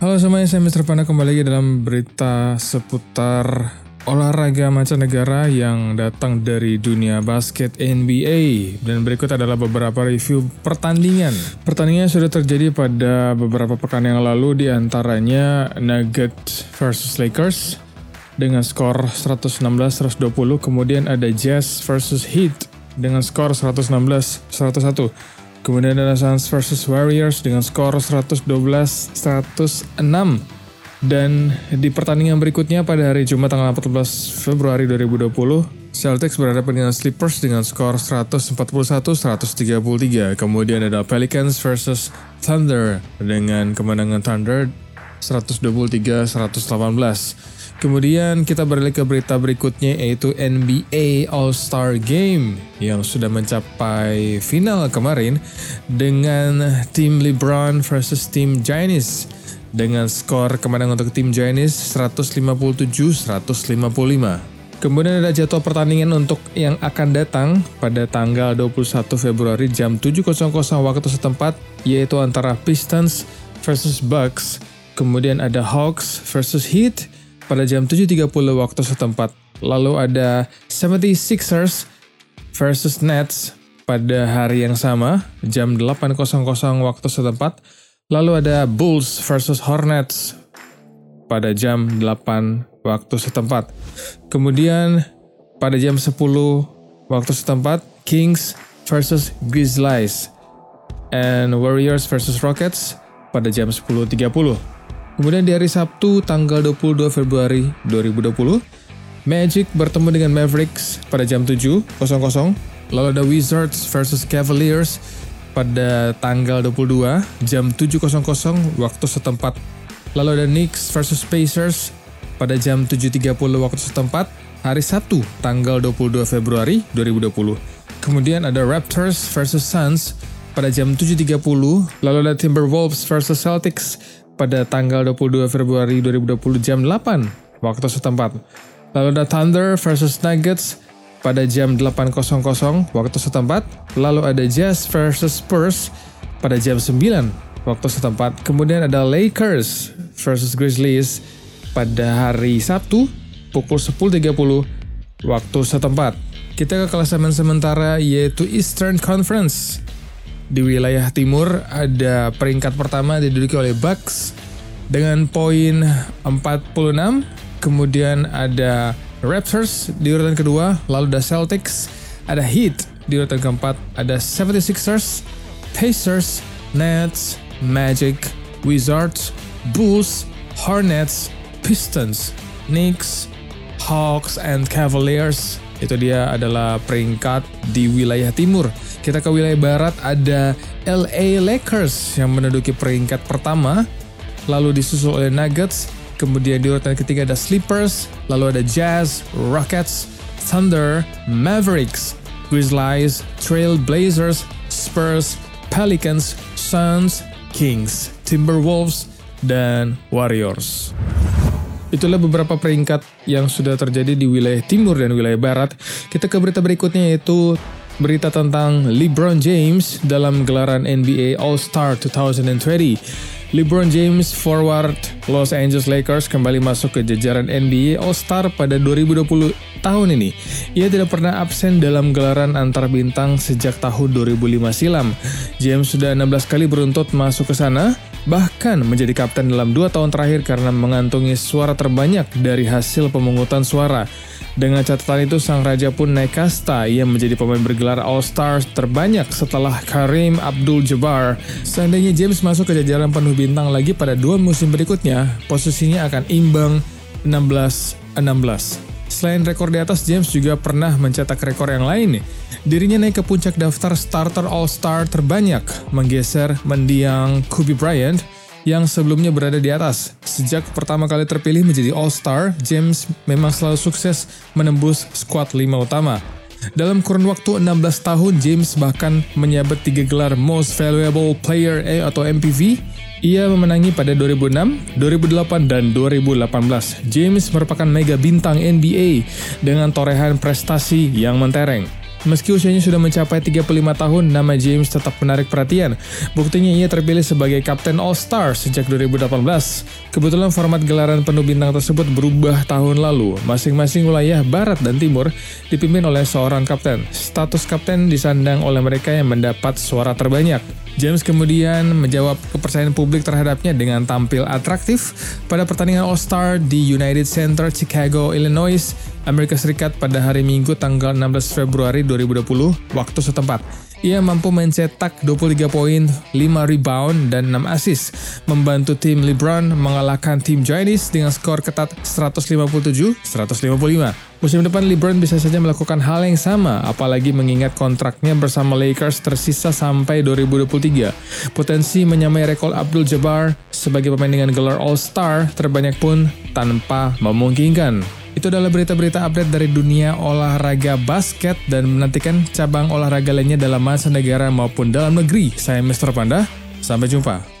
Halo semuanya, saya Mr. Panda kembali lagi dalam berita seputar olahraga mancanegara yang datang dari dunia basket NBA. Dan berikut adalah beberapa review pertandingan. Pertandingan sudah terjadi pada beberapa pekan yang lalu, di antaranya Nuggets versus Lakers dengan skor 116-120. Kemudian ada Jazz versus Heat dengan skor 116-101. Kemudian ada Suns versus Warriors dengan skor 112-106. Dan di pertandingan berikutnya pada hari Jumat tanggal 14 Februari 2020, Celtics berhadapan dengan Clippers dengan skor 141-133. Kemudian ada Pelicans versus Thunder dengan kemenangan Thunder 123-118. Kemudian kita beralih ke berita berikutnya yaitu NBA All-Star Game yang sudah mencapai final kemarin dengan tim LeBron versus tim Giannis dengan skor kemenangan untuk tim Giannis 157-155. Kemudian ada jadwal pertandingan untuk yang akan datang pada tanggal 21 Februari jam 7.00 waktu setempat yaitu antara Pistons versus Bucks. Kemudian ada Hawks versus Heat pada jam 7.30 waktu setempat. Lalu ada 76ers versus Nets pada hari yang sama, jam 8.00 waktu setempat. Lalu ada Bulls versus Hornets pada jam 8 waktu setempat. Kemudian pada jam 10 waktu setempat, Kings versus Grizzlies and Warriors versus Rockets pada jam 10.30. Kemudian di hari Sabtu tanggal 22 Februari 2020, Magic bertemu dengan Mavericks pada jam 7.00. Lalu ada Wizards versus Cavaliers pada tanggal 22 jam 7.00 waktu setempat. Lalu ada Knicks versus Pacers pada jam 7.30 waktu setempat hari Sabtu tanggal 22 Februari 2020. Kemudian ada Raptors versus Suns pada jam 7.30. Lalu ada Timberwolves versus Celtics pada tanggal 22 Februari 2020 jam 8 waktu setempat. Lalu ada Thunder versus Nuggets pada jam 8.00 waktu setempat. Lalu ada Jazz versus Spurs pada jam 9 waktu setempat. Kemudian ada Lakers versus Grizzlies pada hari Sabtu pukul 10.30 waktu setempat. Kita ke klasemen sementara yaitu Eastern Conference. Di wilayah timur ada peringkat pertama diduduki oleh Bucks dengan poin 46. Kemudian ada Raptors di urutan kedua, lalu ada Celtics, ada Heat di urutan keempat, ada 76ers, Pacers, Nets, Magic, Wizards, Bulls, Hornets, Pistons, Knicks, Hawks, and Cavaliers. Itu dia adalah peringkat di wilayah timur. Kita ke wilayah barat ada LA Lakers yang menduduki peringkat pertama, lalu disusul oleh Nuggets, kemudian di urutan ketiga ada Sleepers, lalu ada Jazz, Rockets, Thunder, Mavericks, Grizzlies, Trail Blazers, Spurs, Pelicans, Suns, Kings, Timberwolves, dan Warriors. Itulah beberapa peringkat yang sudah terjadi di wilayah timur dan wilayah barat. Kita ke berita berikutnya yaitu berita tentang LeBron James dalam gelaran NBA All-Star 2020. LeBron James forward Los Angeles Lakers kembali masuk ke jajaran NBA All-Star pada 2020 tahun ini. Ia tidak pernah absen dalam gelaran antar bintang sejak tahun 2005 silam. James sudah 16 kali beruntut masuk ke sana, bahkan menjadi kapten dalam dua tahun terakhir karena mengantungi suara terbanyak dari hasil pemungutan suara. Dengan catatan itu, sang raja pun naik kasta. Ia menjadi pemain bergelar All-Star terbanyak setelah Karim Abdul-Jabbar. Seandainya James masuk ke jajaran penuh bintang lagi pada dua musim berikutnya, posisinya akan imbang 16-16. Selain rekor di atas, James juga pernah mencetak rekor yang lain. Dirinya naik ke puncak daftar starter All-Star terbanyak, menggeser mendiang Kobe Bryant yang sebelumnya berada di atas. Sejak pertama kali terpilih menjadi All-Star, James memang selalu sukses menembus skuad lima utama. Dalam kurun waktu 16 tahun, James bahkan menyabet tiga gelar Most Valuable Player atau MPV. Ia memenangi pada 2006, 2008, dan 2018. James merupakan mega bintang NBA dengan torehan prestasi yang mentereng. Meski usianya sudah mencapai 35 tahun, nama James tetap menarik perhatian. Buktinya ia terpilih sebagai Kapten All-Star sejak 2018. Kebetulan format gelaran penuh bintang tersebut berubah tahun lalu. Masing-masing wilayah barat dan timur dipimpin oleh seorang kapten. Status kapten disandang oleh mereka yang mendapat suara terbanyak. James kemudian menjawab kepercayaan publik terhadapnya dengan tampil atraktif pada pertandingan All-Star di United Center Chicago, Illinois, Amerika Serikat pada hari Minggu tanggal 16 Februari 2020 waktu setempat. Ia mampu mencetak 23 poin, 5 rebound, dan 6 assist, membantu tim LeBron mengalahkan tim Giannis dengan skor ketat 157-155. Musim depan LeBron bisa saja melakukan hal yang sama, apalagi mengingat kontraknya bersama Lakers tersisa sampai 2023. Potensi menyamai rekor Abdul Jabbar sebagai pemain dengan gelar All-Star terbanyak pun tanpa memungkinkan. Itu adalah berita-berita update dari dunia olahraga basket dan menantikan cabang olahraga lainnya dalam masa negara maupun dalam negeri. Saya Mr. Panda, sampai jumpa.